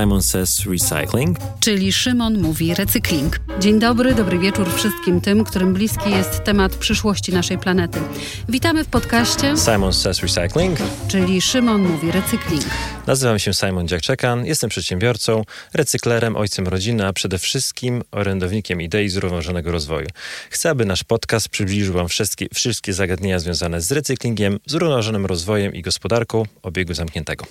Simon Says Recycling. Czyli Szymon mówi recykling. Dzień dobry, dobry wieczór wszystkim tym, którym bliski jest temat przyszłości naszej planety. Witamy w podcaście Simon Says Recycling. Czyli Szymon mówi recykling. Nazywam się Simon Dziakczekan, jestem przedsiębiorcą, recyklerem, ojcem rodziny, a przede wszystkim orędownikiem idei zrównoważonego rozwoju. Chcę, aby nasz podcast przybliżył Wam wszystkie, wszystkie zagadnienia związane z recyklingiem, zrównoważonym rozwojem i gospodarką obiegu zamkniętego.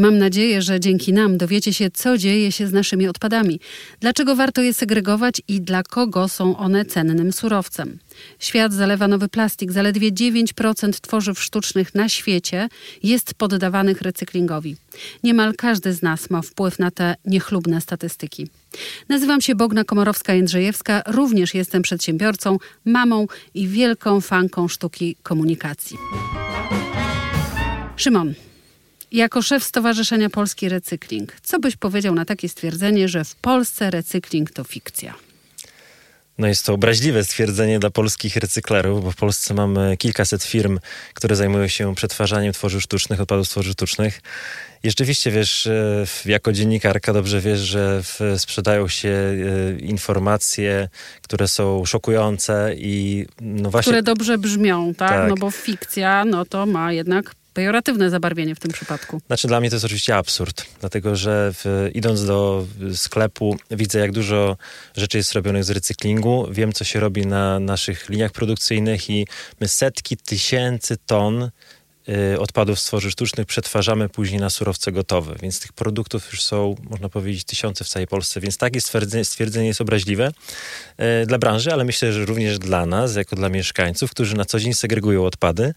Mam nadzieję, że dzięki nam dowiecie się, co dzieje się z naszymi odpadami, dlaczego warto je segregować i dla kogo są one cennym surowcem. Świat zalewa nowy plastik. Zaledwie 9% tworzyw sztucznych na świecie jest poddawanych recyklingowi. Niemal każdy z nas ma wpływ na te niechlubne statystyki. Nazywam się Bogna Komorowska-Jędrzejewska, również jestem przedsiębiorcą, mamą i wielką fanką sztuki komunikacji. Szymon, jako szef Stowarzyszenia Polski Recykling, co byś powiedział na takie stwierdzenie, że w Polsce recykling to fikcja? No jest to obraźliwe stwierdzenie dla polskich recyklerów, bo w Polsce mamy kilkaset firm, które zajmują się przetwarzaniem tworzyw sztucznych, odpadów tworzyw sztucznych. I rzeczywiście, wiesz, e, jako dziennikarka dobrze wiesz, że sprzedają się e, informacje, które są szokujące i no właśnie... Które dobrze brzmią, tak? tak? No bo fikcja, no to ma jednak pejoratywne zabarwienie w tym przypadku. Znaczy dla mnie to jest oczywiście absurd, dlatego że w, idąc do sklepu widzę jak dużo rzeczy jest robionych z recyklingu, wiem co się robi na naszych liniach produkcyjnych i my setki tysięcy ton y, odpadów z sztucznych przetwarzamy później na surowce gotowe, więc tych produktów już są, można powiedzieć, tysiące w całej Polsce, więc takie stwierdzenie, stwierdzenie jest obraźliwe y, dla branży, ale myślę, że również dla nas, jako dla mieszkańców, którzy na co dzień segregują odpady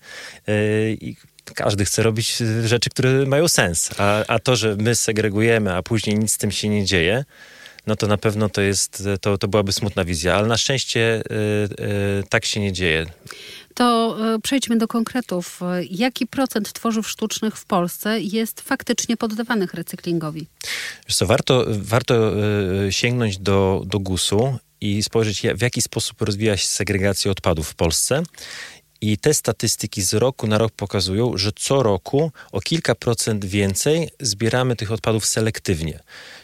y, i każdy chce robić y, rzeczy, które mają sens. A, a to, że my segregujemy, a później nic z tym się nie dzieje, no to na pewno to jest, to, to byłaby smutna wizja, ale na szczęście y, y, tak się nie dzieje. To przejdźmy do konkretów. Jaki procent tworzyw sztucznych w Polsce jest faktycznie poddawanych recyklingowi? Wiesz co, warto, warto sięgnąć do, do GUS-u i spojrzeć, w jaki sposób rozwija się segregacja odpadów w Polsce i te statystyki z roku na rok pokazują, że co roku o kilka procent więcej zbieramy tych odpadów selektywnie.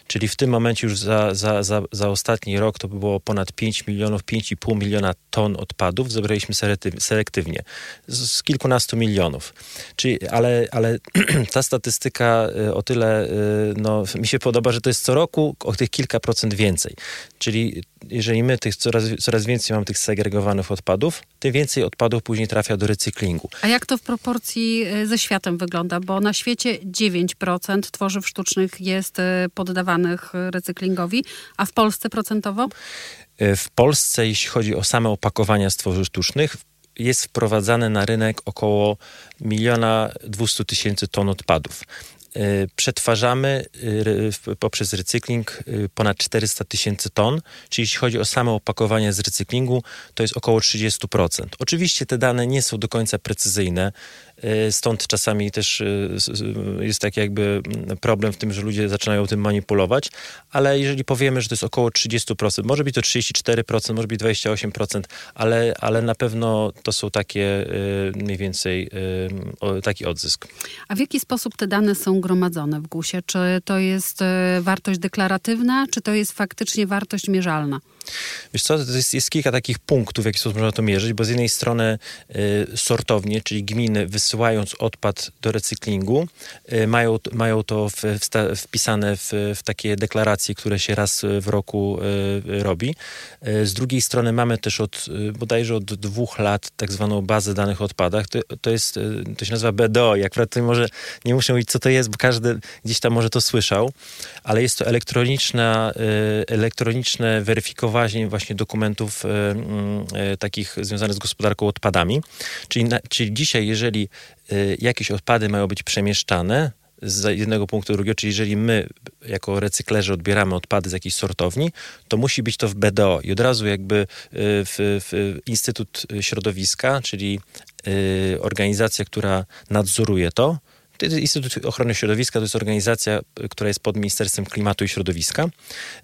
Czyli w tym momencie już za, za, za, za ostatni rok to było ponad 5 milionów, 5,5 miliona ton odpadów zebraliśmy selektywnie. Z, z kilkunastu milionów. Czyli, ale, ale ta statystyka y, o tyle y, no, mi się podoba, że to jest co roku o tych kilka procent więcej. Czyli jeżeli my tych coraz, coraz więcej mamy tych segregowanych odpadów, tym więcej odpadów później trafia do recyklingu. A jak to w proporcji y, ze światem wygląda? Bo na świecie 9% tworzyw sztucznych jest poddawanych recyklingowi, a w Polsce procentowo? E, w Polsce, jeśli chodzi o same opakowania z tworzyw sztucznych, jest wprowadzane na rynek około miliona dwustu tysięcy ton odpadów. E, przetwarzamy e, poprzez recykling ponad 400 tysięcy ton, czyli jeśli chodzi o same opakowania z recyklingu, to jest około 30%. Oczywiście te dane nie są do końca precyzyjne. E, stąd czasami też e, jest taki jakby problem w tym, że ludzie zaczynają tym manipulować, ale jeżeli powiemy, że to jest około 30%, może być to 34%, może być 28%, ale, ale na pewno to są takie e, mniej więcej taki odzysk. A w jaki sposób te dane są gromadzone w GUS-ie? Czy to jest wartość deklaratywna, czy to jest faktycznie wartość mierzalna? Wiesz co, to jest, jest kilka takich punktów, w jaki sposób można to mierzyć, bo z jednej strony y, sortownie, czyli gminy wysyłając odpad do recyklingu, y, mają, mają to w, w, wpisane w, w, takie deklaracje, które się raz w roku y, robi. Y, z drugiej strony mamy też od y, bodajże od dwóch lat tak zwaną bazę danych o odpadach. To, to, jest, y, to się nazywa BDO. Jak prawda może nie muszę mówić, co to jest, bo każdy gdzieś tam może to słyszał, ale jest to elektroniczna, elektroniczne weryfikowanie właśnie, właśnie dokumentów e, mm, e, takich związanych z gospodarką odpadami. Czyli, na, czyli dzisiaj, jeżeli e, jakieś odpady mają być przemieszczane, z jednego punktu do drugiego, czyli jeżeli my jako recyklerzy odbieramy odpady z jakiejś sortowni, to musi być to w BDO i od razu jakby w, w Instytut Środowiska, czyli organizacja, która nadzoruje to, Instytut Ochrony Środowiska to jest organizacja, która jest pod Ministerstwem Klimatu i Środowiska.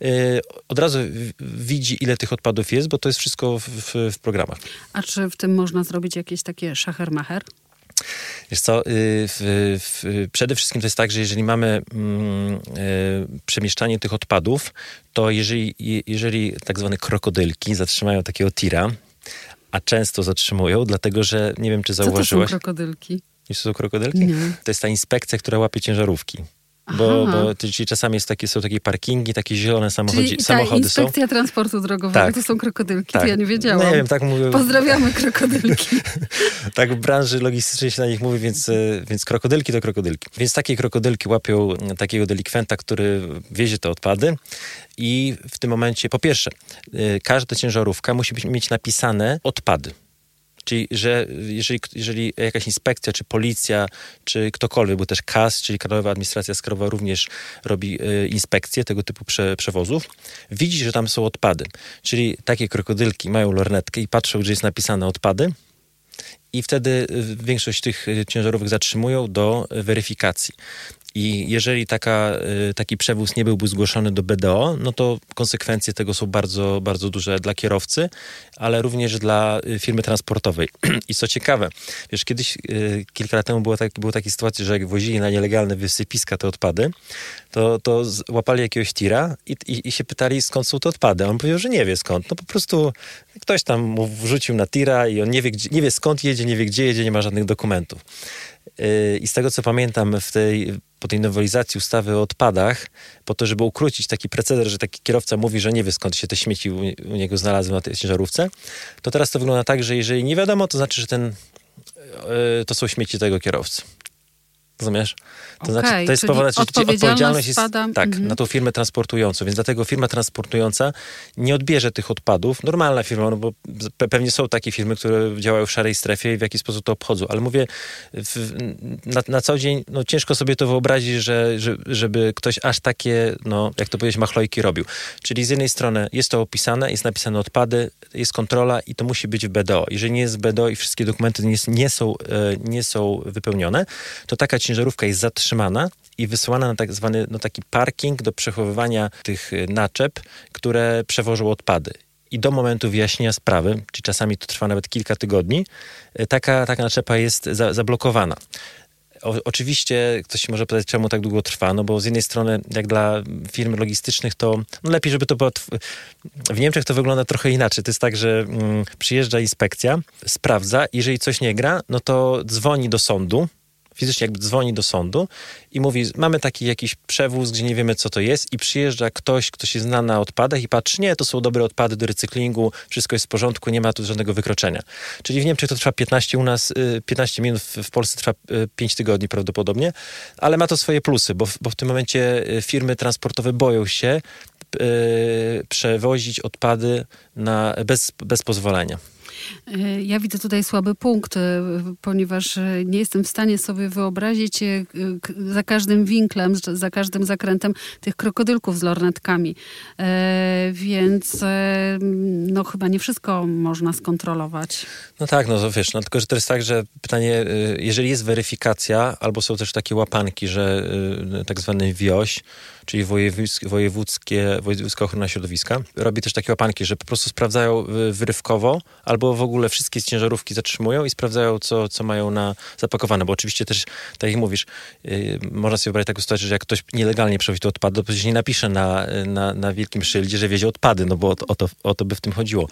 Y, od razu widzi, ile tych odpadów jest, bo to jest wszystko w, w, programach. A czy w tym można zrobić jakieś takie szachermacher? Wiesz co, y, w, w, przede wszystkim to jest tak, że jeżeli mamy mm, y, przemieszczanie tych odpadów, to jeżeli, jeżeli tak zwane krokodylki zatrzymają takiego tira, a często zatrzymują, dlatego że nie wiem, czy zauważyłaś. Co to są krokodylki? Nie są krokodylki? To jest ta inspekcja, która łapie ciężarówki. Bo, bo czyli czasami jest takie, są takie parkingi, takie zielone samochodzi, czyli samochody ta inspekcja są. transportu drogowego Tak. to są krokodylki, Tak. to ja nie wiedziałam. No nie wiem, tak mówię. Pozdrawiamy krokodylki. tak w branży logistycznej się na nich mówi, więc, e, więc krokodylki to krokodylki. Więc takie krokodylki łapią takiego delikwenta, który wiezie te odpady i w tym momencie, po pierwsze, e, każda ciężarówka musi być, mieć napisane odpady. Czyli, że jeżeli, jeżeli jakaś inspekcja, czy policja, czy ktokolwiek, bo też KAS, czyli Krajowa Administracja Skarbowa również robi e, inspekcję tego typu prze, przewozów, widzi, że tam są odpady. Czyli takie krokodylki mają lornetkę i patrzą, gdzie jest napisane odpady i wtedy y, większość tych y, ciężarówek zatrzymują do weryfikacji. I jeżeli taka, y, taki przewóz nie byłby zgłoszony do BDO, no to konsekwencje tego są bardzo, bardzo duże dla kierowcy, ale również dla y, firmy transportowej. I co ciekawe, wiesz, kiedyś, y, kilka lat temu było, tak, sytuacje, że jak wozili na nielegalne wysypiska te odpady, to, to łapali jakiegoś tira i, i, i się pytali, skąd są te odpady. On powiedział, że nie wie skąd. No po prostu ktoś tam mu wrzucił na tira i on nie wie, gdzie, nie wie skąd jedzie, nie wie gdzie jedzie, nie ma żadnych dokumentów. I z tego, co pamiętam, w tej, po tej nowelizacji ustawy o odpadach, po to, żeby ukrócić taki preceder, że taki kierowca mówi, że nie wie skąd się te śmieci u, niego znalazły na tej ciężarówce, to teraz to wygląda tak, że jeżeli nie wiadomo, to znaczy, że ten, yy, to są śmieci tego kierowcy. Rozumiesz? To znaczy, Okej, to jest że odpowiedzialność odpowiedzialność jest spada- tak, mhm. na tą firmę transportującą, więc dlatego firma transportująca nie odbierze tych odpadów. Normalna firma, no bo pe- pewnie są takie firmy, które działają w szarej strefie i w jakiś sposób to obchodzą, ale mówię, w, na, na co dzień no, ciężko sobie to wyobrazić, że, że, żeby ktoś aż takie, no, jak to powiedzieć, machlojki robił. Czyli z jednej strony jest to opisane, jest napisane odpady, jest kontrola i to musi być w BDO. Jeżeli nie jest w BDO i wszystkie dokumenty nie, nie, są, e, nie są wypełnione, to taka ciężarówka jest zatrzymana i wysyłana na tak zwany no, taki parking do przechowywania tych y, naczep, które przewożą odpady. I do momentu wyjaśnienia sprawy, czyli czasami to trwa nawet kilka tygodni, y, taka, taka naczepa jest za, zablokowana. O, oczywiście ktoś może pytać, czemu tak długo trwa, no bo z jednej strony, jak dla firm logistycznych, to no lepiej, żeby to było. W Niemczech to wygląda trochę inaczej. To jest tak, że mm, przyjeżdża inspekcja, sprawdza, jeżeli coś nie gra, no to dzwoni do sądu, fizycznie jakby dzwoni do sądu i mówi, mamy taki jakiś przewóz, gdzie nie wiemy, co to jest i przyjeżdża ktoś, kto się zna na odpadach i patrzy, nie, to są dobre odpady do recyklingu, wszystko jest w porządku, nie ma tu żadnego wykroczenia. Czyli w Niemczech to trwa 15, u nas y, 15 minut, w Polsce trwa y, 5 tygodni prawdopodobnie, ale ma to swoje plusy, bo w, bo w tym momencie y, firmy transportowe boją się y, przewozić odpady na, bez, bez pozwolenia. E, Ja widzę tutaj słaby punkt, e, ponieważ e, nie jestem w stanie sobie wyobrazić za każdym winklem, za każdym zakrętem tych krokodylków z lornetkami. Więc no chyba nie wszystko można skontrolować. No tak, no wiesz, no tylko, że to jest tak, że pytanie, jeżeli jest weryfikacja, albo są też takie łapanki, że tak zwany WIOŚ, czyli wojewódzkie, wojewódzka ochrona środowiska, robi też takie łapanki, że po prostu sprawdzają y, wyrywkowo, albo w ogóle wszystkie ciężarówki zatrzymują i sprawdzają, co, co mają na zapakowane, bo oczywiście też, tak jak mówisz, y, można sobie wyobrazić taką sytuację, że jak ktoś nielegalnie przewozi te odpady, to przecież nie napisze na, na, na wielkim szyldzie, że wiezie odpady, no bo o, o, to, o to by w tym chodziło.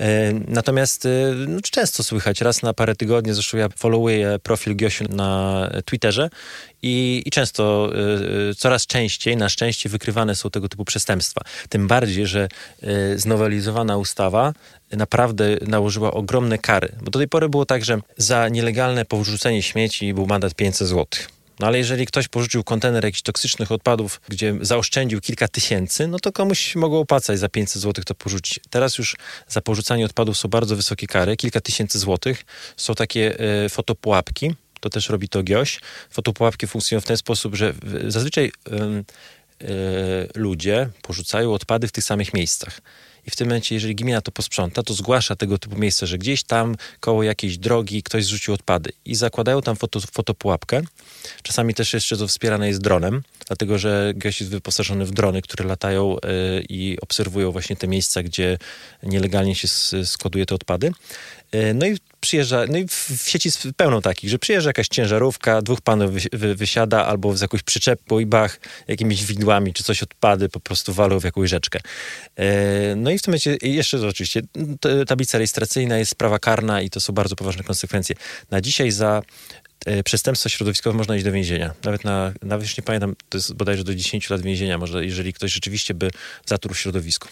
E, Natomiast e, no, często słychać, raz na parę tygodni, zresztą ja followuję profil Giosiu na Twitterze i, i często, e, e, coraz częściej, na szczęście wykrywane są tego typu przestępstwa. Tym bardziej, że e, znowelizowana ustawa naprawdę nałożyła ogromne kary. Bo do tej pory było tak, że za nielegalne porzucenie śmieci był mandat 500 złotych. No ale jeżeli ktoś porzucił kontener jakichś toksycznych odpadów, gdzie zaoszczędził kilka tysięcy, no to komuś mogło opłacać za 500 złotych to porzucić. Teraz już za porzucanie odpadów są bardzo wysokie kary, kilka tysięcy złotych. Są takie e, fotopułapki, to też robi to GIOŚ. Fotopułapki funkcjonują w ten sposób, że zazwyczaj e, ludzie porzucają odpady w tych samych miejscach. I w tym momencie, jeżeli gmina to posprząta, to zgłasza tego typu miejsce, że gdzieś tam koło jakiejś drogi ktoś zrzucił odpady i zakładają tam foto, fotopułapkę. Czasami też jeszcze to wspierane jest dronem, dlatego że gość jest wyposażony w drony, które latają y, i obserwują właśnie te miejsca, gdzie nielegalnie się s- składuje te odpady. Y, No i przyjeżdża, no i w, w sieci pełno takich, że przyjeżdża jakaś ciężarówka, dwóch panów wy, wy, wysiada albo z jakąś przyczepą i bach, jakimiś widłami czy coś odpady po prostu walą w jakąś rzeczkę. E, no i w tym momencie jeszcze to oczywiście tablica rejestracyjna jest sprawa karna i to są bardzo poważne konsekwencje. Na dzisiaj za e, przestępstwo środowiskowe można iść do więzienia. Nawet na, nawet już nie pamiętam, to jest bodajże do 10 lat więzienia, może, jeżeli ktoś rzeczywiście by zatruł środowisko.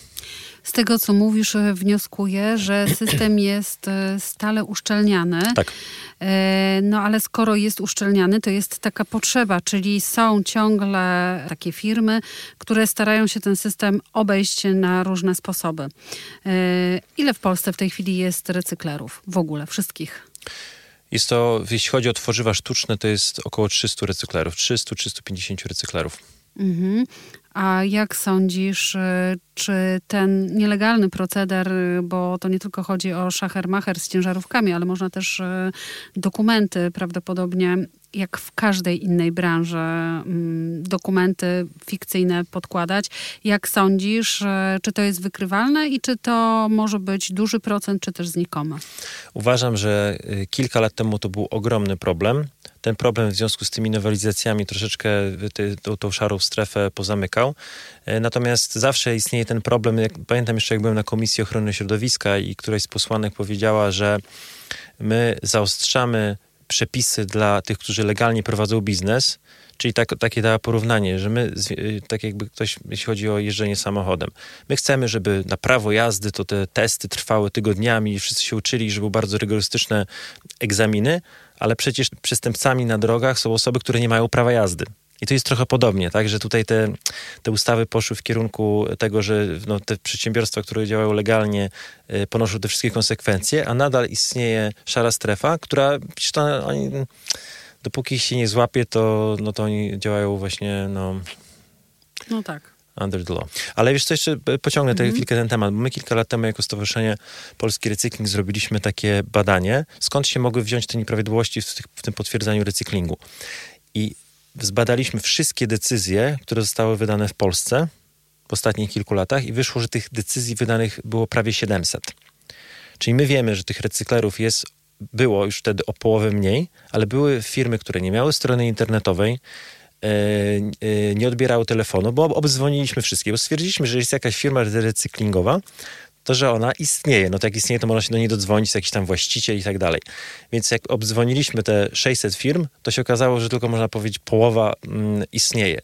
Z tego, co mówisz, e, wnioskuję, że system jest e, stale uszczelniany. Tak. No ale skoro jest uszczelniany, to jest taka potrzeba, czyli są ciągle takie firmy, które starają się ten system obejść na różne sposoby. Ile w Polsce w tej chwili jest recyklerów? W ogóle, wszystkich? Jest to, jeśli chodzi o tworzywa sztuczne, to jest około 300 recyklerów. 300-350 recyklerów. Mhm. A jak sądzisz, y, czy ten nielegalny proceder, y, bo to nie tylko chodzi o szachermacher z ciężarówkami, ale można też y, dokumenty prawdopodobnie, jak w każdej innej branży, mm, dokumenty fikcyjne podkładać. Jak sądzisz, czy to jest wykrywalne i czy to może być duży procent, czy też znikomy? Uważam, że kilka lat temu to był ogromny problem ten problem w związku z tymi nowelizacjami troszeczkę ty, tą, tą szarą strefę pozamykał. E, natomiast zawsze istnieje ten problem. Jak, pamiętam jeszcze, jak byłem na Komisji Ochrony Środowiska i któraś z posłanek powiedziała, że my zaostrzamy przepisy dla tych, którzy legalnie prowadzą biznes, Czyli tak, takie dała porównanie, że my, y, tak jakby ktoś, jeśli chodzi o jeżdżenie samochodem, my chcemy, żeby na prawo jazdy to te testy trwały tygodniami, wszyscy się uczyli, że były bardzo rygorystyczne egzaminy, ale przecież przestępcami na drogach są osoby, które nie mają prawa jazdy. I to jest trochę podobnie, tak, że tutaj te, te ustawy poszły w kierunku tego, że no, te przedsiębiorstwa, które działają legalnie, y, ponoszą te wszystkie konsekwencje, a nadal istnieje szara strefa, która to, oni, dopóki się nie złapie, to, no, to oni działają właśnie, no... No tak. Under the law. Ale wiesz co, jeszcze pociągnę mm -hmm. chwilkę ten temat, bo my kilka lat temu jako Stowarzyszenie Polski Recykling zrobiliśmy takie badanie, skąd się mogły wziąć te nieprawidłowości w, w tym potwierdzaniu recyklingu. I zbadaliśmy wszystkie decyzje, które zostały wydane w Polsce w ostatnich kilku latach i wyszło, że tych decyzji wydanych było prawie 700. Czyli my wiemy, że tych recyklerów jest było już wtedy o połowę mniej, ale były firmy, które nie miały strony internetowej, e, e, nie odbierały telefonu, bo obdzwoniliśmy wszystkie, bo stwierdziliśmy, że jest jakaś firma recyklingowa, to, że ona istnieje. No to jak istnieje, to można się do niej dodzwonić, jakiś tam właściciel i tak dalej. Więc jak obdzwoniliśmy te 600 firm, to się okazało, że tylko można powiedzieć połowa mm, istnieje.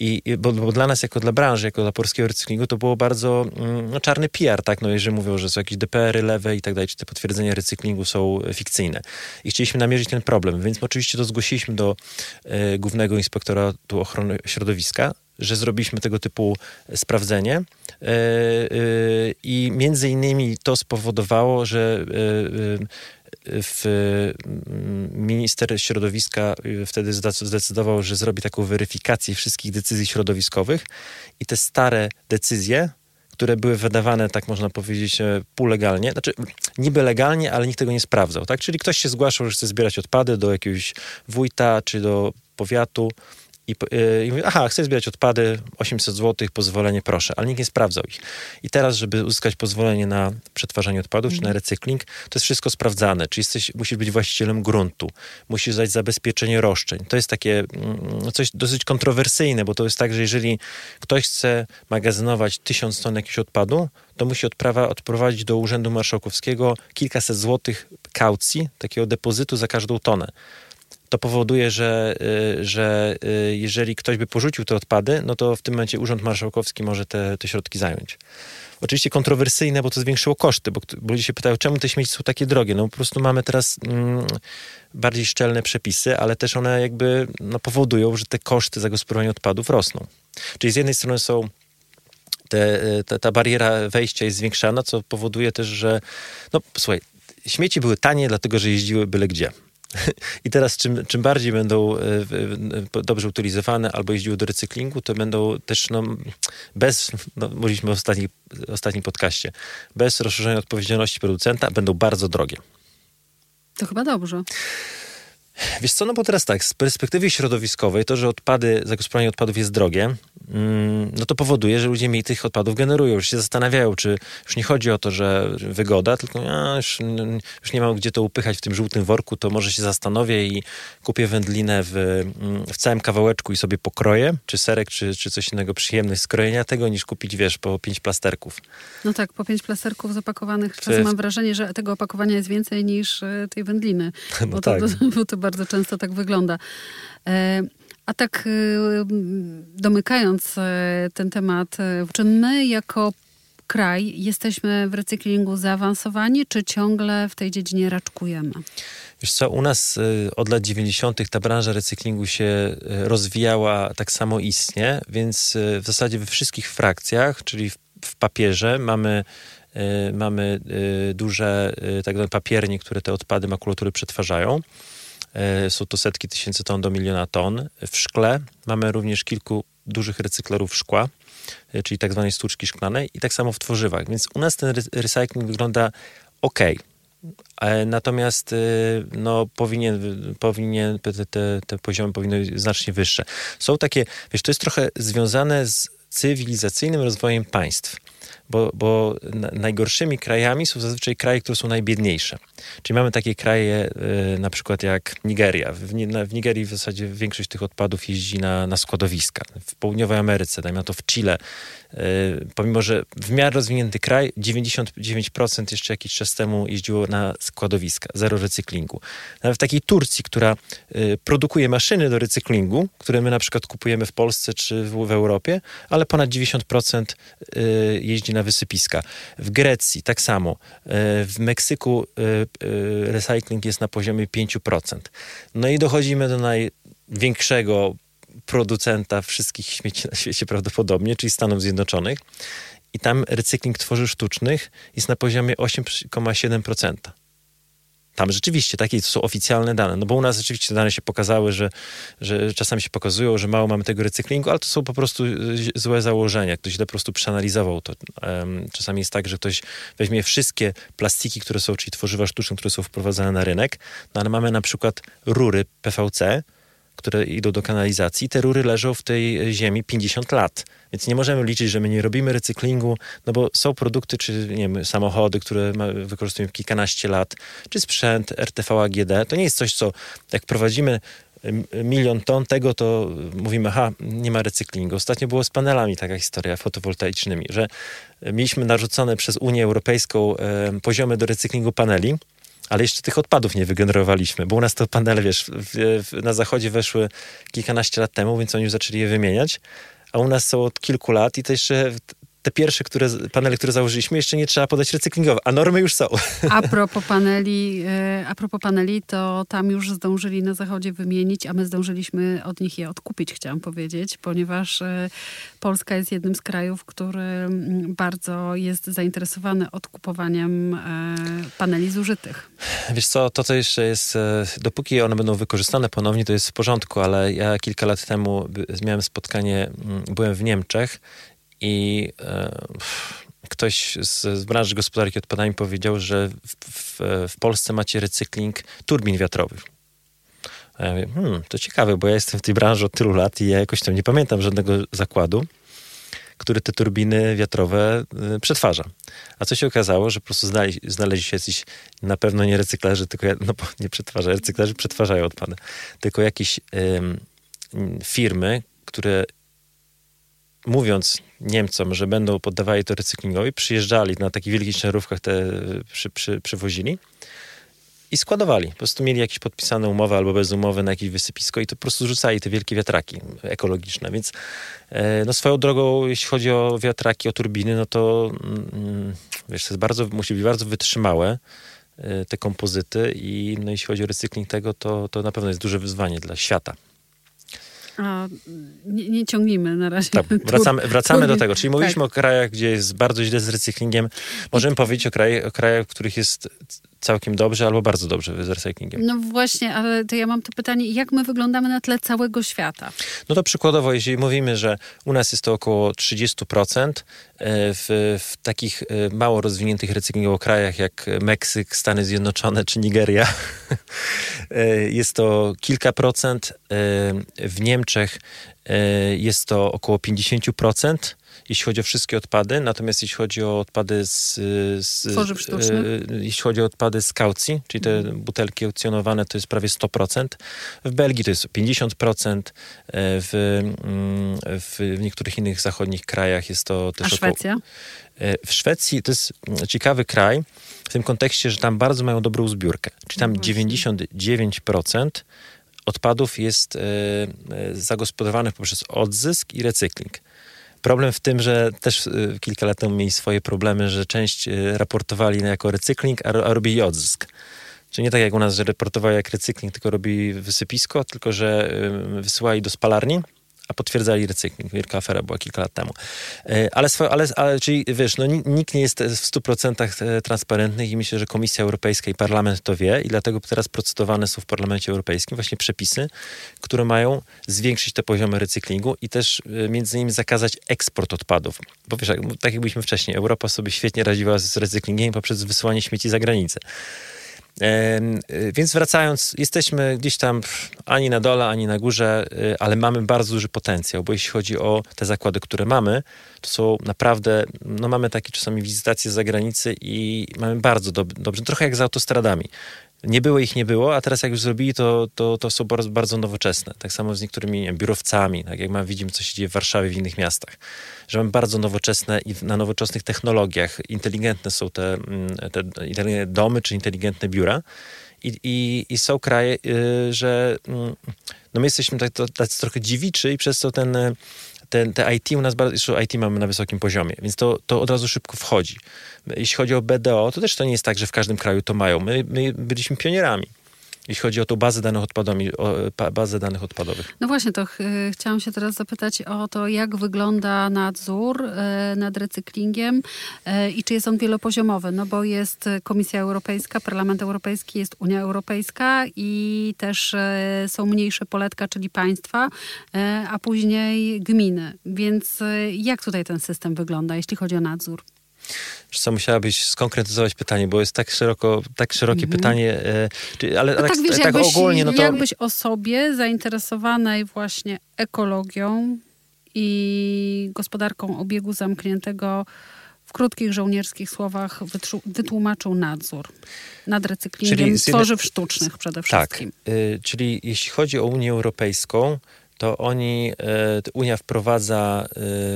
I, bo, bo, dla nas, jako dla branży, jako dla polskiego recyklingu, to było bardzo mm, no, czarny PR, tak? No, jeżeli mówią, że są jakieś DPR-y lewe i tak dalej, czy te potwierdzenia recyklingu są fikcyjne. I chcieliśmy namierzyć ten problem, więc oczywiście to zgłosiliśmy do e, Głównego Inspektoratu Ochrony Środowiska, że zrobiliśmy tego typu sprawdzenie e, e, i między innymi to spowodowało, że e, w minister środowiska wtedy zdecydował, że zrobi taką weryfikację wszystkich decyzji środowiskowych i te stare decyzje, które były wydawane, tak można powiedzieć, półlegalnie, znaczy niby legalnie, ale nikt tego nie sprawdzał, tak? Czyli ktoś się zgłaszał, że chce zbierać odpady do jakiegoś wójta czy do powiatu, i, yy, i mówi, aha, chcę zbierać odpady, 800 zł, pozwolenie proszę, ale nikt nie sprawdzał ich. I teraz, żeby uzyskać pozwolenie na przetwarzanie odpadów, czy na mhm. recykling, to jest wszystko sprawdzane. Czy jesteś, musisz być właścicielem gruntu, musisz zdać zabezpieczenie roszczeń. To jest takie mm, coś dosyć kontrowersyjne, bo to jest tak, że jeżeli ktoś chce magazynować tysiąc ton jakiegoś odpadu, to musi odprawa, odprowadzić do Urzędu Marszałkowskiego kilkaset złotych kaucji, takiego depozytu za każdą tonę to powoduje, że, y, że y, jeżeli ktoś by porzucił te odpady, no to w tym momencie Urząd Marszałkowski może te, te środki zająć. Oczywiście kontrowersyjne, bo to zwiększyło koszty, bo, bo ludzie się pytają, czemu te śmieci są takie drogie? No po prostu mamy teraz mm, bardziej szczelne przepisy, ale też one jakby no, powodują, że te koszty zagospodarowania odpadów rosną. Czyli z jednej strony są te, ta, ta bariera wejścia jest zwiększana, co powoduje też, że no słuchaj, śmieci były tanie, dlatego że jeździły byle gdzie. I teraz czym, czym bardziej będą e, dobrze utylizowane albo jeździły do recyklingu, to będą też no, bez, no, mówiliśmy w ostatnim, ostatnim podcaście, bez rozszerzenia odpowiedzialności producenta, będą bardzo drogie. To chyba dobrze. Wiesz co, no bo teraz tak, z perspektywy środowiskowej, to, że odpady, zagospodarowanie odpadów jest drogie, mm, no to powoduje, że ludzie mniej tych odpadów generują, już się zastanawiają, czy już nie chodzi o to, że wygoda, tylko a, już, już nie mam gdzie to upychać w tym żółtym worku, to może się zastanowię i kupię wędlinę w, mm, w całym kawałeczku i sobie pokroję, czy serek, czy, czy coś innego, przyjemność skrojenia tego, niż kupić, wiesz, po pięć plasterków. No tak, po pięć plasterków zapakowanych, czasem mam wrażenie, że tego opakowania jest więcej niż e, tej wędliny. No bo, tak. to, bo to bardzo często tak wygląda. E, a tak e, domykając e, ten temat, czy my jako kraj jesteśmy w recyklingu zaawansowani, czy ciągle w tej dziedzinie raczkujemy? Wiesz co, u nas od lat 90. ta branża recyklingu się rozwijała, tak samo istnie, więc w zasadzie we wszystkich frakcjach, czyli w, w papierze mamy mamy duże tak zwane papiernie, które te odpady makulatury przetwarzają. E, są to setki tysięcy ton do miliona ton. W szkle mamy również kilku dużych recyklerów szkła, e, czyli tak zwanej stłuczki szklanej i tak samo w tworzywach. Więc u nas ten recycling wygląda ok. E, natomiast no, powinien, powinien te, te, te poziomy powinny być znacznie wyższe. Są takie, wiesz, to jest trochę związane z cywilizacyjnym rozwojem państw bo, bo najgorszymi krajami są zazwyczaj kraje, które są najbiedniejsze. Czyli mamy takie kraje y, na przykład jak Nigeria. W, w, Nigerii w zasadzie większość tych odpadów jeździ na, na składowiska. W południowej Ameryce, dajmy to w Chile, Y, pomimo że w miarę rozwinięty kraj, 99% jeszcze jakiś czas temu jeździło na składowiska, zero recyklingu. Nawet w takiej Turcji, która y, produkuje maszyny do recyklingu, które my na przykład kupujemy w Polsce czy w, w Europie, ale ponad 90% y, jeździ na wysypiska. W Grecji tak samo. W Meksyku recykling jest na poziomie 5%. No i dochodzimy do największego producenta wszystkich śmieci na świecie prawdopodobnie, czyli Stanów Zjednoczonych. I tam recykling tworzyw sztucznych jest na poziomie 8,7%. Tam rzeczywiście takie są oficjalne dane. No bo u nas rzeczywiście dane się pokazały, że, że czasami się pokazują, że mało mamy tego recyklingu, ale to są po prostu złe założenia. Ktoś źle po prostu przeanalizował to. Czasami jest tak, że ktoś weźmie wszystkie plastiki, które są, czyli tworzywa sztuczne, które są wprowadzane na rynek, no ale mamy na przykład rury PVC, które idą do kanalizacji, te rury leżą w tej ziemi 50 lat. Więc nie możemy liczyć, że my nie robimy recyklingu, no bo są produkty, czy nie wiem, samochody, które wykorzystujemy kilkanaście lat, czy sprzęt RTV AGD. To nie jest coś, co jak prowadzimy milion ton tego, to mówimy, aha, nie ma recyklingu. Ostatnio było z panelami taka historia fotowoltaicznymi, że mieliśmy narzucone przez Unię Europejską e, poziomy do recyklingu paneli, ale jeszcze tych odpadów nie wygenerowaliśmy, bo u nas to panele, wiesz, w, w, na zachodzie weszły kilkanaście lat temu, więc oni już zaczęli je wymieniać, a u nas są od kilku lat i to jeszcze te pierwsze które, panele, które założyliśmy, jeszcze nie trzeba podać recyklingowe, a normy już są. A propos paneli, e, a propos paneli, to tam już zdążyli na zachodzie wymienić, a my zdążyliśmy od nich je odkupić, chciałam powiedzieć, ponieważ e, Polska jest jednym z krajów, który mm, bardzo jest zainteresowany odkupowaniem e, paneli zużytych. Wiesz co, to co jeszcze jest, dopóki one będą wykorzystane ponownie, to jest w porządku, ale ja kilka lat temu miałem spotkanie, mm, byłem w Niemczech i e, ktoś z, branży gospodarki odpadami powiedział, że w, w, w, Polsce macie recykling turbin wiatrowych. A ja mówię, hmm, to ciekawe, bo ja jestem w tej branży od tylu lat i ja jakoś tam nie pamiętam żadnego zakładu, który te turbiny wiatrowe y, przetwarza. A co się okazało, że po prostu znaleźli, znaleźli się jacyś, na pewno nie recyklerzy, tylko, no nie przetwarza, recyklerzy przetwarzają odpady, tylko jakieś firmy, które mówiąc Niemcom, że będą poddawali to recyklingowi, przyjeżdżali na takich wielkich ciężarówkach, te przy, przy, przywozili i składowali. Po prostu mieli jakieś podpisane umowy albo bez umowy na jakieś wysypisko i to po prostu rzucali te wielkie wiatraki ekologiczne. Więc e, no swoją drogą, jeśli chodzi o wiatraki, o turbiny, no to mm, wiesz, to jest bardzo, musi być bardzo wytrzymałe e, te kompozyty i no, jeśli chodzi o recykling tego, to, to na pewno jest duże wyzwanie dla świata. A, nie, nie ciągnijmy na razie. Tak, wracamy, wracamy do tego. Czyli mówiliśmy tak. o krajach, gdzie jest bardzo źle z recyklingiem. Możemy I... powiedzieć o, kraj, o krajach, w których jest całkiem dobrze albo bardzo dobrze z recyklingiem. No właśnie, ale to ja mam to pytanie, jak my wyglądamy na tle całego świata? No to przykładowo, jeśli mówimy, że u nas jest to około 30%, e, w, w takich e, mało rozwiniętych recyklingowo krajach jak Meksyk, Stany Zjednoczone czy Nigeria e, jest to kilka procent. W Niemczech jest to około 50% jeśli chodzi o wszystkie odpady, natomiast jeśli chodzi o odpady z... z Tworzyw sztucznych? E, jeśli chodzi o odpady z kaucji, czyli te mhm. butelki aukcjonowane, to jest prawie 100%. W Belgii to jest 50%, e, w, mm, w, niektórych innych zachodnich krajach jest to też A Szwecja? Około, w Szwecji to jest ciekawy kraj w tym kontekście, że tam bardzo mają dobrą zbiórkę. Czyli tam no 99% odpadów jest e, zagospodarowanych poprzez odzysk i recykling. Problem w tym, że też y, kilka lat temu mieli swoje problemy, że część y, raportowali jako recykling, a, a robili odzysk. Czyli nie tak jak u nas, że raportowali jak recykling, tylko robili wysypisko, tylko że y, wysyłali do spalarni a potwierdzali recykling. Wielka afera była kilka lat temu. E, ale, ale, ale czyli wiesz, no, nikt nie jest w 100% e, transparentny i myślę, że Komisja Europejska i Parlament to wie i dlatego teraz procedowane są w Parlamencie Europejskim właśnie przepisy, które mają zwiększyć te poziomy recyklingu i też e, między innymi zakazać eksport odpadów. Bo wiesz, tak jak byliśmy wcześniej, Europa sobie świetnie radziła z recyklingiem poprzez wysyłanie śmieci za granicę. Y, więc wracając, jesteśmy gdzieś tam ani na dole, ani na górze, y, ale mamy bardzo duży potencjał, bo jeśli chodzi o te zakłady, które mamy, to są naprawdę, no mamy takie czasami wizytacje z zagranicy i mamy bardzo dob dobrze, trochę jak z autostradami. Nie było ich, nie było, a teraz jak już zrobili, to, to, to są bardzo, bardzo nowoczesne. Tak samo z niektórymi wiem, biurowcami, tak jak my widzimy, co się dzieje w Warszawie, w innych miastach. Że mamy bardzo nowoczesne i na nowoczesnych technologiach inteligentne są te, mm, te inteligentne domy czy inteligentne biura. I, i, i są kraje, y, że mm, no my jesteśmy tak, tacy trochę dziwiczy i przez to ten te, te IT u nas, bardzo, IT mamy na wysokim poziomie, więc to, to od razu szybko wchodzi. Jeśli chodzi o BDO, to też to nie jest tak, że w każdym kraju to mają. My, my byliśmy pionierami jeśli chodzi o tą bazę danych, bazę danych odpadowych. No właśnie, to ch chciałam się teraz zapytać o to, jak wygląda nadzór e, nad recyklingiem e, i czy jest on wielopoziomowy, no bo jest Komisja Europejska, Parlament Europejski, jest Unia Europejska i też e, są mniejsze poletka, czyli państwa, e, a później gminy. Więc e, jak tutaj ten system wygląda, jeśli chodzi o nadzór? Co musiałabyś skonkretyzować pytanie, bo jest tak szeroko, tak szerokie mm -hmm. pytanie, e, ale no tak, tak, wiesz, tak jakbyś, ogólnie, no to... Jakbyś osobie zainteresowanej właśnie ekologią i gospodarką obiegu zamkniętego w krótkich żołnierskich słowach wytłumaczył nadzór nad recyklingiem tworzyw sztucznych przede tak, wszystkim. Tak, y, czyli jeśli chodzi o Unię Europejską, to oni, y, Unia wprowadza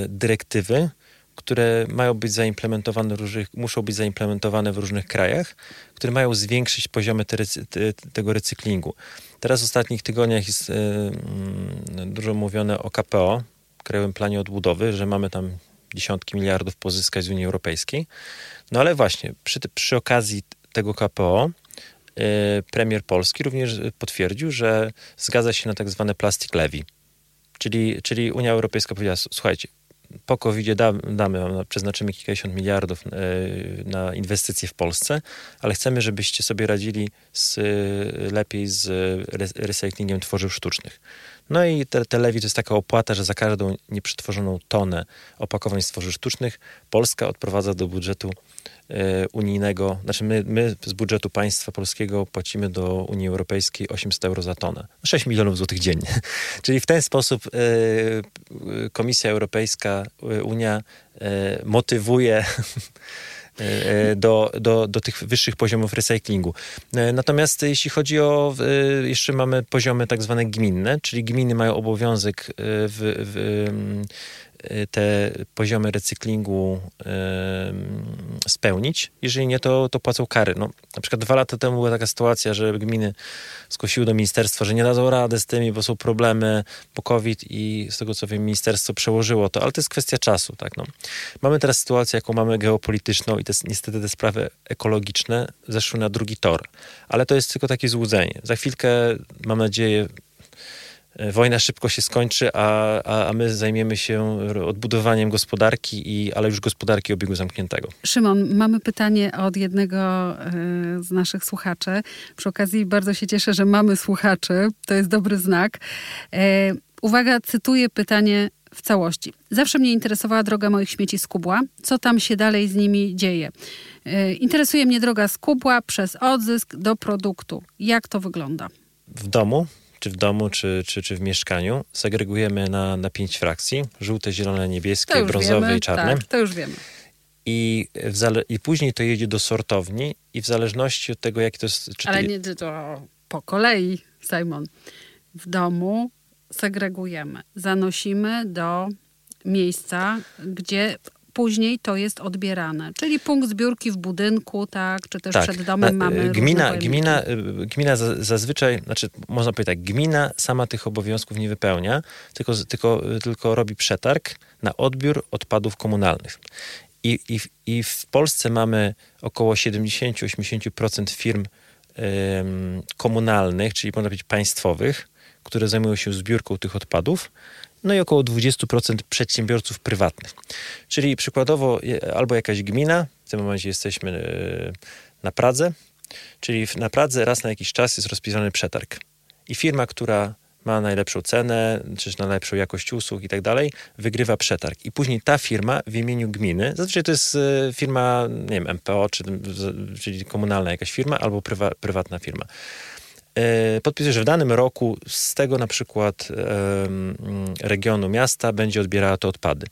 y, dyrektywy, które mają być zaimplementowane różnych, muszą być zaimplementowane w różnych krajach, które mają zwiększyć poziomy te, te, tego recyklingu. Teraz w ostatnich tygodniach jest y, y, dużo mówione o KPO, Krajowym Planie Odbudowy, że mamy tam dziesiątki miliardów pozyskać z Unii Europejskiej. No ale właśnie, przy, przy okazji tego KPO y, premier Polski również potwierdził, że zgadza się na tak zwane plastic levy. Czyli, czyli Unia Europejska powiedziała, słuchajcie, po covid damy, przeznaczymy kilkadziesiąt miliardów e, na inwestycje w Polsce, ale chcemy, żebyście sobie radzili z, lepiej z recyklingiem tworzyw sztucznych. No i te, to jest taka opłata, że za każdą nieprzetworzoną tonę opakowań z tworzyw sztucznych Polska odprowadza do budżetu E, unijnego, znaczy my, my z budżetu państwa polskiego płacimy do Unii Europejskiej 800 euro za tonę. 6 milionów złotych dziennie. Czyli w ten sposób e, Komisja Europejska, e, Unia motywuje do, do, do tych wyższych poziomów recyklingu. Natomiast jeśli chodzi o, jeszcze mamy poziomy tak zwane gminne, czyli gminy mają obowiązek w, w te poziomy recyklingu y, spełnić. Jeżeli nie, to, to płacą kary. No, na przykład dwa lata temu była taka sytuacja, że gminy skosiły do ministerstwa, że nie dadzą rady z tymi, bo są problemy po COVID i z tego co wiem, ministerstwo przełożyło to, ale to jest kwestia czasu. Tak, no. Mamy teraz sytuację, jaką mamy geopolityczną i te, niestety te sprawy ekologiczne zeszły na drugi tor. Ale to jest tylko takie złudzenie. Za chwilkę, mam nadzieję, wojna szybko się skończy, a, a, a my zajmiemy się odbudowaniem gospodarki, i, ale już gospodarki obiegu zamkniętego. Szymon, mamy pytanie od jednego e, z naszych słuchaczy. Przy okazji bardzo się cieszę, że mamy słuchaczy. To jest dobry znak. E, uwaga, cytuję pytanie w całości. Zawsze mnie interesowała droga moich śmieci z Kubła. Co tam się dalej z nimi dzieje? Interesuje mnie droga z Kubła przez odzysk do produktu. Jak to wygląda? W domu czy w domu, czy, czy, czy w mieszkaniu, segregujemy na, na pięć frakcji. Żółte, zielone, niebieskie, brązowe wiemy, i czarne. Tak, to już wiemy. I, zale- I później to jedzie do sortowni i w zależności od tego, jak to jest... Czy Ale nie to po kolei, Simon. W domu segregujemy. Zanosimy do miejsca, gdzie później to jest odbierane. Czyli punkt zbiórki w budynku, tak, czy też tak. przed domem e, mamy. Gmina, gmina, e, gmina zazwyczaj, znaczy można powiedzieć tak, gmina sama tych obowiązków nie wypełnia, tylko, tylko, tylko robi przetarg na odbiór odpadów komunalnych. I, i, I w Polsce mamy około 70-80% firm komunalnych, czyli można powiedzieć państwowych, które zajmują się zbiórką tych odpadów no i około 20% przedsiębiorców prywatnych. Czyli przykładowo albo jakaś gmina, w tym momencie jesteśmy e, na Pradze, czyli na Pradze raz na jakiś czas jest rozpisany przetarg. I firma, która ma najlepszą cenę, czy najlepszą jakość usług i tak dalej, wygrywa przetarg. I później ta firma w imieniu gminy, zazwyczaj to jest e, firma, nie wiem, MPO, czy, czyli komunalna jakaś firma, albo prywa, prywatna firma podpisuje, że w danym roku z tego na przykład regionu miasta będzie odbierała te odpady.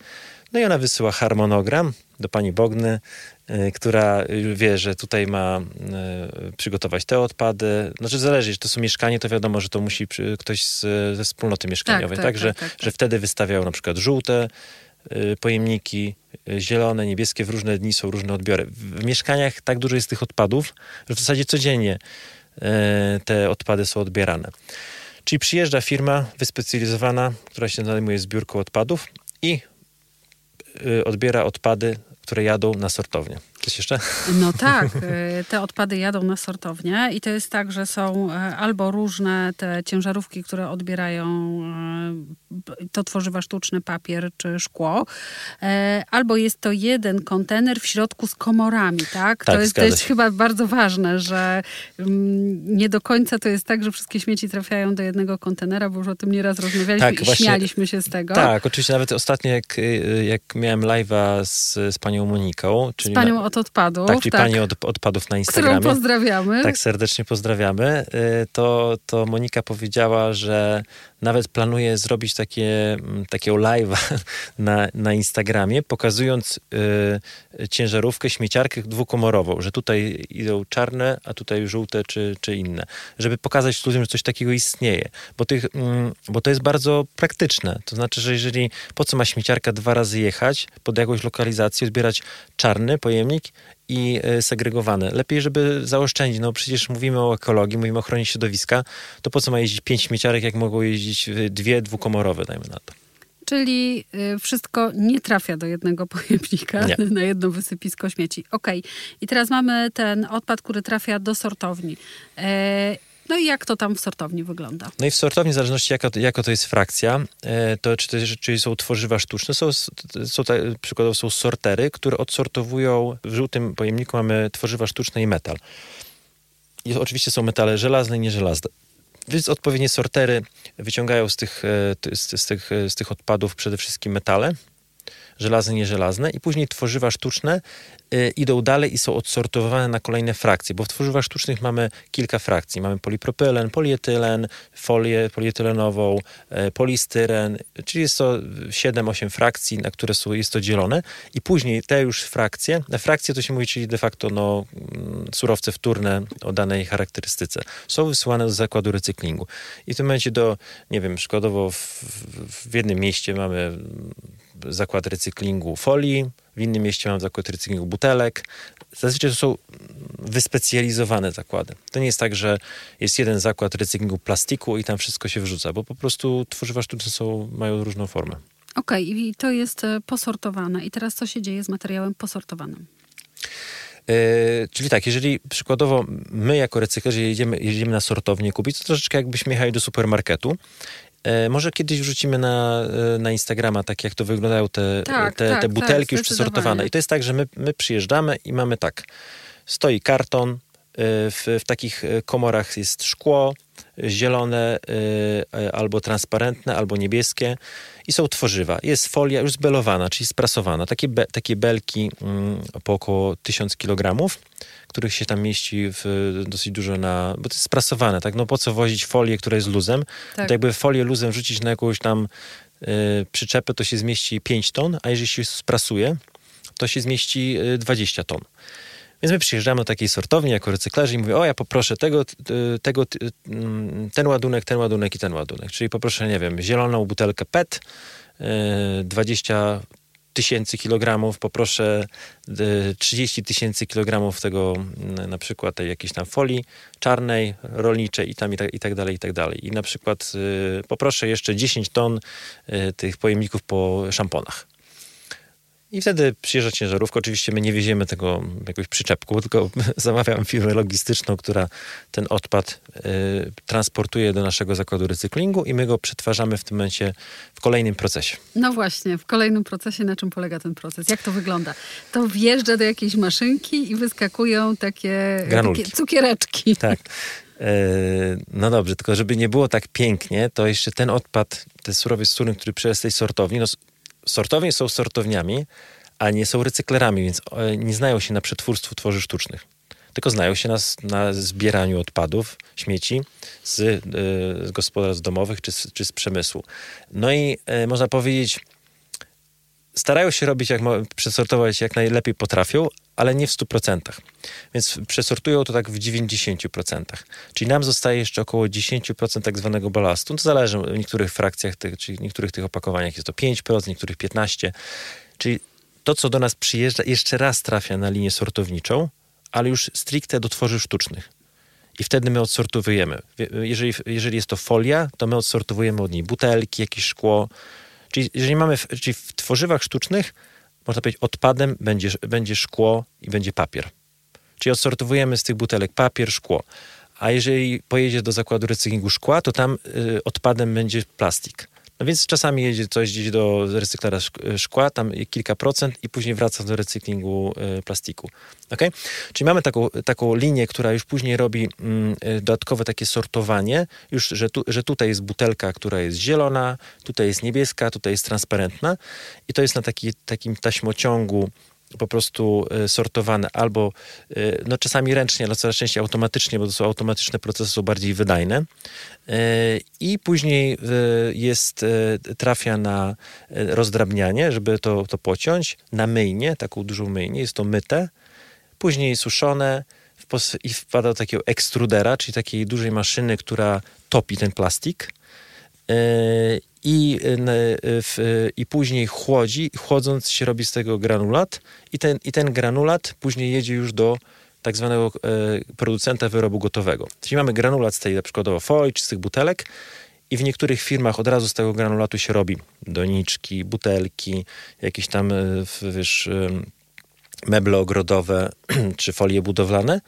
No i ona wysyła harmonogram do pani Bogny, e, która wie, że tutaj ma e, przygotować te odpady. Znaczy zależy, że to są mieszkania, to wiadomo, że to musi ktoś z, ze wspólnoty mieszkaniowej. Tak, tak, tak, że, tak, tak, że wtedy wystawiał na przykład żółte pojemniki, zielone, niebieskie, w różne dni są różne odbiory. W mieszkaniach tak dużo jest tych odpadów, że w zasadzie codziennie E, te odpady są odbierane. Czyli przyjeżdża firma wyspecjalizowana, która się zajmuje zbiórką odpadów i e, odbiera odpady, które jadą na sortownię. Coś jeszcze? No tak, y, te odpady jadą na sortownię i to jest tak, że są e, albo różne te ciężarówki, które odbierają e, to tworzywa sztuczne, papier czy szkło, e, albo jest to jeden kontener w środku z komorami, tak? tak to, jest, to jest chyba bardzo ważne, że mm, nie do końca to jest tak, że wszystkie śmieci trafiają do jednego kontenera, bo już o tym nieraz rozmawialiśmy tak, i właśnie, śmialiśmy się z tego. Tak, oczywiście nawet ostatnio jak, jak miałem live'a z, z panią Moniką, czyli z panią na, od odpadów. Tak, czyli tak. pani od odpadów na Instagramie. Którą pozdrawiamy. Tak, serdecznie pozdrawiamy. Y, to, to Monika powiedziała, że nawet planuje zrobić takie, mm, takiego live'a na, na Instagramie, pokazując y, ciężarówkę, śmieciarkę dwukomorową, że tutaj idą czarne, a tutaj żółte czy, czy inne. Żeby pokazać ludziom, że coś takiego istnieje. Bo, tych, y, bo to jest bardzo praktyczne. To znaczy, że jeżeli po co ma śmieciarka dwa razy jechać pod jakąś lokalizację, zbierać czarny pojemnik i e, segregowane. Lepiej, żeby zaoszczędzić. No przecież mówimy o ekologii, mówimy o ochronie środowiska, to po co ma jeździć pięć śmieciarek, jak mogą jeździć dwie dwukomorowe, dajmy na to. Czyli y, wszystko nie trafia do jednego pojemnika, nie. na jedno wysypisko śmieci. Okej. Okay. I teraz mamy ten odpad, który trafia do sortowni. E, no i jak to tam w sortowni wygląda? No i w sortowni, w zależności jaka, jaka to jest frakcja, e, to czy, to, czy są tworzywa sztuczne, są, są przykładowo są sortery, które odsortowują, w żółtym pojemniku mamy tworzywa sztuczne i metal. I oczywiście są metale żelazne i nieżelazne. Więc odpowiednie sortery wyciągają z tych, e, z, z, tych, z tych odpadów przede wszystkim metale, żelazne, nieżelazne i później tworzywa sztuczne y, idą dalej i są odsortowane na kolejne frakcje, bo w tworzywach sztucznych mamy kilka frakcji. Mamy polipropylen, polietylen, folię polietylenową, y, polistyren, czyli jest to 7-8 frakcji, na które są, jest to dzielone i później te już frakcje, na frakcje to się mówi, czyli de facto no, mm, surowce wtórne o danej charakterystyce, są wysyłane do zakładu recyklingu. I w tym momencie do, nie wiem, przykładowo w, w jednym mieście mamy zakład recyklingu folii, w innym mieście mam zakład recyklingu butelek. Zazwyczaj to są wyspecjalizowane zakłady. To nie jest tak, że jest jeden zakład recyklingu plastiku i tam wszystko się wrzuca, bo po prostu tworzywa sztuczne są, mają różną formę. Okej, okay, i to jest e, posortowane. I teraz co się dzieje z materiałem posortowanym? Yy, czyli tak, jeżeli przykładowo my jako recyklerzy jedziemy, jedziemy na sortownię kupić, to troszeczkę jakbyśmy jechali do supermarketu może kiedyś wrzucimy na, e, na Instagrama, tak jak to wyglądają te, Tak, te, tak, te tak, butelki już zdecydowanie. przesortowane. I to jest tak, że my, my przyjeżdżamy i mamy tak, stoi karton, e, w, w takich e, komorach jest szkło, e, zielone e, albo transparentne, albo niebieskie i są tworzywa. Jest folia już zbelowana, czyli sprasowana. Takie, be, takie belki mm, po około 1000 kg, których się tam mieści w, dosyć dużo na... Bo to jest sprasowane, tak? No po co wozić folię, która jest luzem? Tak. To jakby folię luzem rzucić na jakąś tam y, przyczepę, to się zmieści 5 ton, a jeżeli się sprasuje, to się zmieści y, 20 ton. Więc my przyjeżdżamy do takiej sortowni jako recyklerzy i mówię, o ja poproszę tego, y, tego, y, mm, ten ładunek, ten ładunek i ten ładunek. Czyli poproszę, nie wiem, zieloną butelkę PET, y, 20 tysięcy kilogramów, poproszę y, 30 tysięcy kilogramów tego mm, na przykład tej jakiejś tam folii czarnej, rolniczej i tam i tak, i tak dalej, i tak dalej. I na przykład y, poproszę jeszcze 10 ton y, tych pojemników po szamponach. I wtedy przyjeżdża ciężarówka. Oczywiście my nie wieziemy tego jakąś przyczepką, tylko zamawiam firmę logistyczną, która ten odpad y, transportuje do naszego zakładu recyklingu i my go przetwarzamy w tym momencie w kolejnym procesie. No właśnie, w kolejnym procesie, na czym polega ten proces? Jak to wygląda? To wjeżdża do jakiejś maszynki i wyskakują takie, Granulki. takie cukiereczki. Tak. E, No dobrze, tylko żeby nie było tak pięknie, to jeszcze ten odpad, ten surowiec skórny, który przyjechał z tej sortowni, no sortownie są sortowniami, a nie są recyklerami, więc e, nie znają się na przetwórstwu tworzyw sztucznych. Tylko znają się na, na zbieraniu odpadów, śmieci z, e, z gospodarstw domowych czy czy z przemysłu. No i e, można powiedzieć, starają się robić, jak przesortować jak najlepiej potrafią, ale nie w 100%. Więc przesortują to tak w 90%. Czyli nam zostaje jeszcze około 10% tak zwanego balastu. To zależy w niektórych frakcjach, tych, czyli w niektórych tych opakowaniach jest to 5%, w niektórych 15%. Czyli to, co do nas przyjeżdża, jeszcze raz trafia na linię sortowniczą, ale już stricte do tworzyw sztucznych. I wtedy my odsortowujemy. Jeżeli, jeżeli jest to folia, to my odsortowujemy od niej butelki, jakieś szkło. Czyli jeżeli mamy, w- czyli w tworzywach sztucznych, można powiedzieć, odpadem będzie, będzie szkło i będzie papier. Czyli odsortowujemy z tych butelek papier, szkło. A jeżeli pojedzie do zakładu recyklingu szkła, to tam y, odpadem będzie plastik. No więc czasami jedzie coś gdzieś do recyklera szk- szkła, tam kilka procent i później wraca do recyklingu y, plastiku. Okay? Czyli mamy taką, taką linię, która już później robi mm, y, dodatkowe takie sortowanie, już, że, tu, że tutaj jest butelka, która jest zielona, tutaj jest niebieska, tutaj jest transparentna i to jest na taki, takim taśmociągu po prostu y, sortowane albo y, no czasami ręcznie, ale coraz częściej automatycznie, bo to są automatyczne procesy, są bardziej wydajne. Y, I później jest, trafia na rozdrabnianie, żeby to, to pociąć, na myjnię, taką dużą myjnię, jest to myte, później suszone i wpada do takiego ekstrudera, czyli takiej dużej maszyny, która topi ten plastik. I, I później chłodzi, chłodząc się robi z tego granulat i ten, i ten granulat później jedzie już do tak zwanego e, producenta wyrobu gotowego. Czyli mamy granulat z tej na przykładowo folii czy z tych butelek i w niektórych firmach od razu z tego granulatu się robi doniczki, butelki, jakieś tam e, wiesz, em, meble ogrodowe czy folie budowlane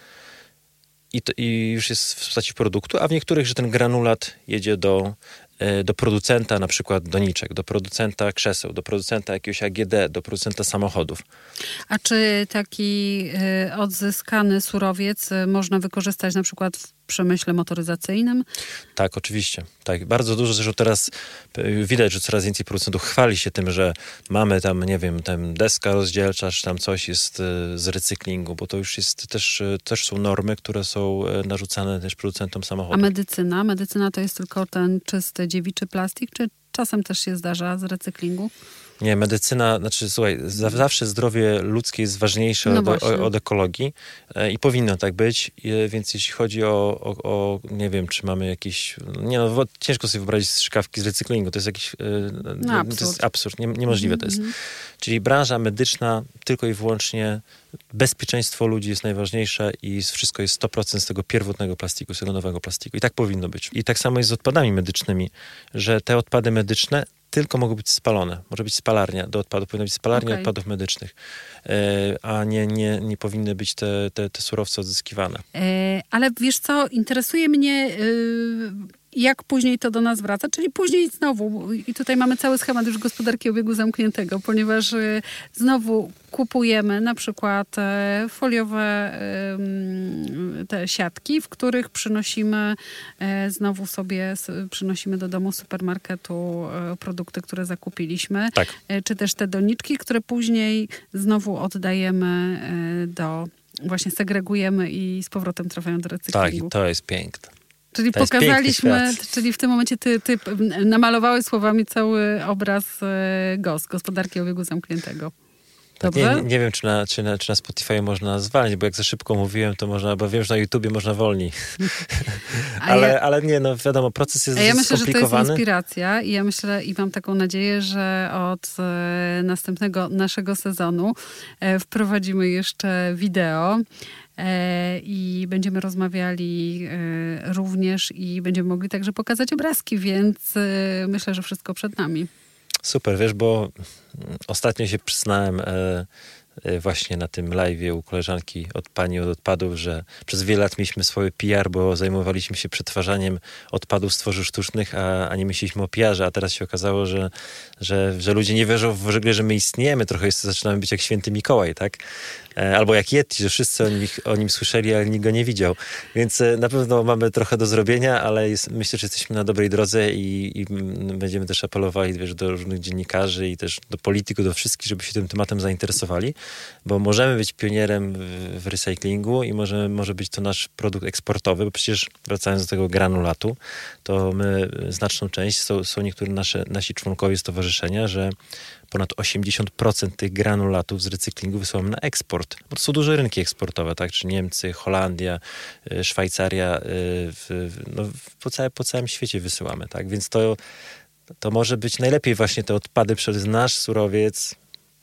i, to, i już jest w postaci produktu, a w niektórych, że ten granulat jedzie do, e, do producenta na przykład doniczek, do producenta krzeseł, do producenta jakiegoś AGD, do producenta samochodów. A czy taki y, odzyskany surowiec y, można wykorzystać na przykład w przemyśle motoryzacyjnym? Tak, oczywiście. Tak, bardzo dużo zresztą teraz e, widać, że coraz więcej producentów chwali się tym, że mamy tam, nie wiem, tam deska rozdzielcza, czy tam coś jest e, z recyklingu, bo to już jest też, e, też są normy, które są narzucane też producentom A samochodów. medycyna? Medycyna to jest tylko ten czysty dziewiczy plastik, czy czasem też się zdarza z recyklingu? Nie, medycyna, znaczy słuchaj, za, zawsze zdrowie ludzkie jest ważniejsze No od, od ekologii e, i powinno tak być, e, więc jeśli chodzi o, o, o, nie wiem, czy mamy jakieś, nie no, ciężko sobie wyobrazić strzykawki z recyklingu, to jest jakiś, e, no, to absurd. jest absurd, nie, niemożliwe to jest. Mhm. Czyli branża medyczna tylko i wyłącznie bezpieczeństwo ludzi jest najważniejsze i wszystko jest 100% z tego pierwotnego plastiku, z tego nowego plastiku. I tak powinno być. I tak samo jest z odpadami medycznymi, że te odpady medyczne tylko mogą być spalone. Może być spalarnia do odpadów, powinna być spalarnia Okej. odpadów medycznych, e, a nie, nie, nie powinny być te, te, te surowce odzyskiwane. E, ale wiesz co, interesuje mnie, y, jak później to do nas wraca, czyli później znowu, i tutaj mamy cały schemat już gospodarki obiegu zamkniętego, ponieważ y, znowu kupujemy na przykład e, foliowe te siatki, w których przynosimy e, znowu sobie, przynosimy do domu supermarketu e, produkty, które zakupiliśmy, tak. czy też te doniczki, które później znowu oddajemy do, właśnie segregujemy i z powrotem trafiają do recyklingu. Tak, i to jest piękne. Czyli to pokazaliśmy, czyli w tym momencie ty, ty namalowałeś słowami cały obraz GOS, gospodarki obiegu zamkniętego. Tak, nie, nie, wiem, czy na, czy, na, czy na Spotify można zwalniać, bo jak za szybko mówiłem, to można, bo wiem, że na YouTubie można wolniej. ale, ja, ale nie, no wiadomo, proces jest a ja myślę, że to jest inspiracja i ja myślę i mam taką nadzieję, że od e, następnego naszego sezonu e, wprowadzimy jeszcze wideo. E, I będziemy rozmawiali e, również i będziemy mogli także pokazać obrazki, więc e, myślę, że wszystko przed nami. Super, wiesz, bo ostatnio się przyznałem e, e, właśnie na tym live u koleżanki od pani od odpadów, że przez wiele lat mieliśmy swoje PR, bo zajmowaliśmy się przetwarzaniem odpadów z tworzyw sztucznych, a, a nie myśleliśmy o PR-ze, a teraz się okazało, że, że, że ludzie nie wierzą w ogóle, że my istniejemy. Trochę jest, zaczynamy być jak święty Mikołaj, tak? E, albo jak Yeti, że wszyscy o o nim słyszeli, ale nikt go nie widział. Więc e, na pewno mamy trochę do zrobienia, ale jest, myślę, że jesteśmy na dobrej drodze i, i będziemy też apelowali wiesz, do różnych dziennikarzy i też do polityków, do wszystkich, żeby się tym tematem zainteresowali, bo możemy być pionierem w, w recyklingu i może, może być to nasz produkt eksportowy, bo przecież wracając do tego granulatu, to my znaczną część, są, są niektórzy nasze, nasi członkowie stowarzyszenia, że ponad 80% tych granulatów z recyklingu wysyłamy na eksport. Bo to są duże rynki eksportowe, tak? Czy Niemcy, Holandia, y, Szwajcaria, y, w, no, po, całe, po całym świecie wysyłamy, tak? Więc to, to może być najlepiej właśnie te odpady przez nasz surowiec,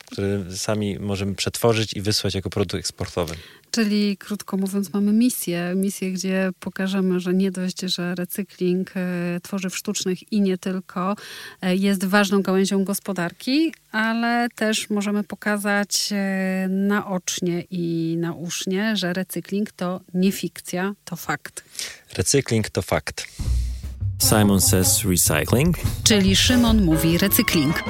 który sami możemy przetworzyć i wysłać jako produkt eksportowy. Czyli krótko mówiąc, mamy misję, misję, gdzie pokażemy, że nie dość, że recykling e, tworzyw sztucznych i nie tylko e, jest ważną gałęzią gospodarki, ale też możemy pokazać e, naocznie i nausznie, że recykling to nie fikcja, to fakt. Recykling to fakt. Simon says recycling. Czyli Szymon mówi recykling.